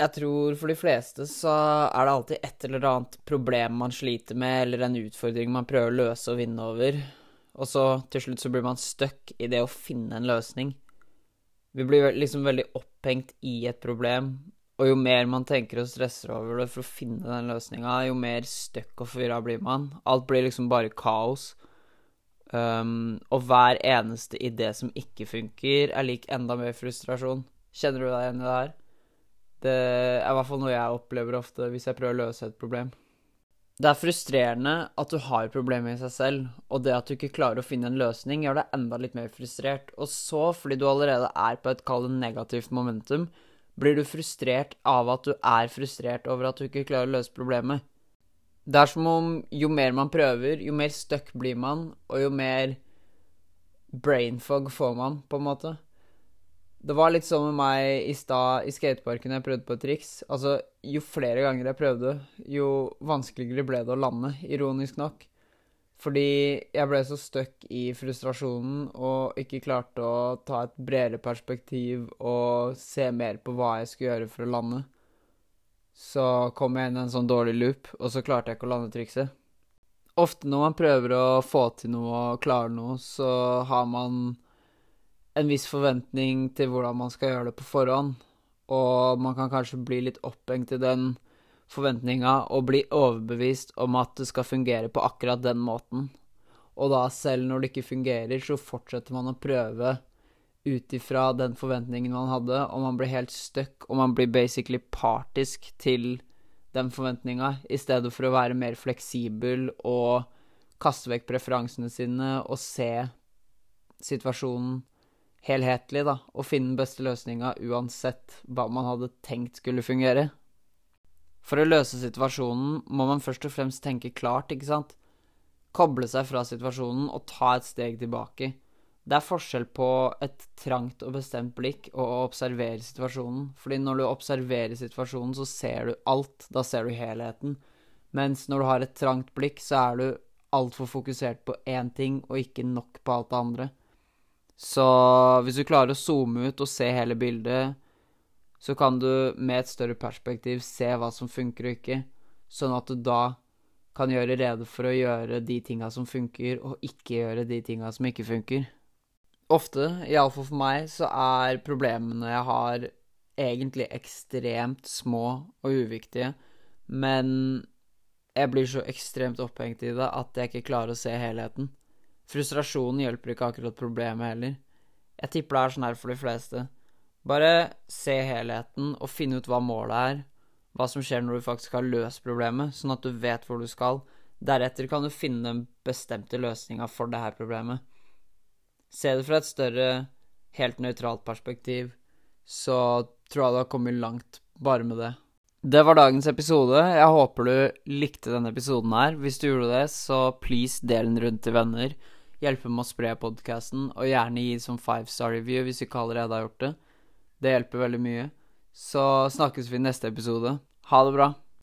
Jeg tror for de fleste så er det alltid et eller annet problem man sliter med, eller en utfordring man prøver å løse og vinne over. Og så til slutt så blir man stuck i det å finne en løsning. Vi blir liksom veldig opphengt i et problem, og jo mer man tenker og stresser over det for å finne den løsninga, jo mer stuck og forvirra blir man. Alt blir liksom bare kaos. Um, og hver eneste idé som ikke funker, er lik enda mer frustrasjon. Kjenner du deg igjen i det her? Det er i hvert fall noe jeg opplever ofte hvis jeg prøver å løse et problem. Det er frustrerende at du har problemer i seg selv, og det at du ikke klarer å finne en løsning, gjør deg enda litt mer frustrert. Og så, fordi du allerede er på et kall negativt momentum, blir du frustrert av at du er frustrert over at du ikke klarer å løse problemet. Det er som om jo mer man prøver, jo mer stuck blir man, og jo mer brainfog får man, på en måte. Det var litt sånn med meg i stad i skateparken jeg prøvde på et triks. Altså, jo flere ganger jeg prøvde, jo vanskeligere ble det å lande, ironisk nok. Fordi jeg ble så stuck i frustrasjonen og ikke klarte å ta et bredere perspektiv og se mer på hva jeg skulle gjøre for å lande. Så kom jeg inn i en sånn dårlig loop, og så klarte jeg ikke å lande trikset. Ofte når man prøver å få til noe og klare noe, så har man en viss forventning til hvordan man skal gjøre det på forhånd, og man kan kanskje bli litt opphengt i den forventninga og bli overbevist om at det skal fungere på akkurat den måten. Og da, selv når det ikke fungerer, så fortsetter man å prøve ut ifra den forventningen man hadde, og man blir helt stuck, og man blir basically partisk til den forventninga, i stedet for å være mer fleksibel og kaste vekk preferansene sine og se situasjonen helhetlig, da, og finne den beste løsninga uansett hva man hadde tenkt skulle fungere. For å løse situasjonen må man først og fremst tenke klart, ikke sant? Koble seg fra situasjonen og ta et steg tilbake. Det er forskjell på et trangt og bestemt blikk og å observere situasjonen. Fordi når du observerer situasjonen, så ser du alt. Da ser du helheten. Mens når du har et trangt blikk, så er du altfor fokusert på én ting og ikke nok på alt det andre. Så hvis du klarer å zoome ut og se hele bildet, så kan du med et større perspektiv se hva som funker og ikke, sånn at du da kan gjøre rede for å gjøre de tinga som funker, og ikke gjøre de tinga som ikke funker. Ofte, iallfall for meg, så er problemene jeg har, egentlig ekstremt små og uviktige, men jeg blir så ekstremt opphengt i det at jeg ikke klarer å se helheten. Frustrasjonen hjelper ikke akkurat problemet heller. Jeg tipper det er sånn her for de fleste. Bare se helheten og finne ut hva målet er, hva som skjer når du faktisk har løst problemet, sånn at du vet hvor du skal. Deretter kan du finne den bestemte løsninga for det her problemet. Se det fra et større, helt nøytralt perspektiv, så tror jeg du har kommet langt bare med det. Det var dagens episode. Jeg håper du likte denne episoden her. Hvis du gjorde det, så please del den rundt til venner hjelpe med å spre podkasten, og gjerne gi som five star review hvis du ikke allerede har gjort det. Det hjelper veldig mye. Så snakkes vi i neste episode. Ha det bra.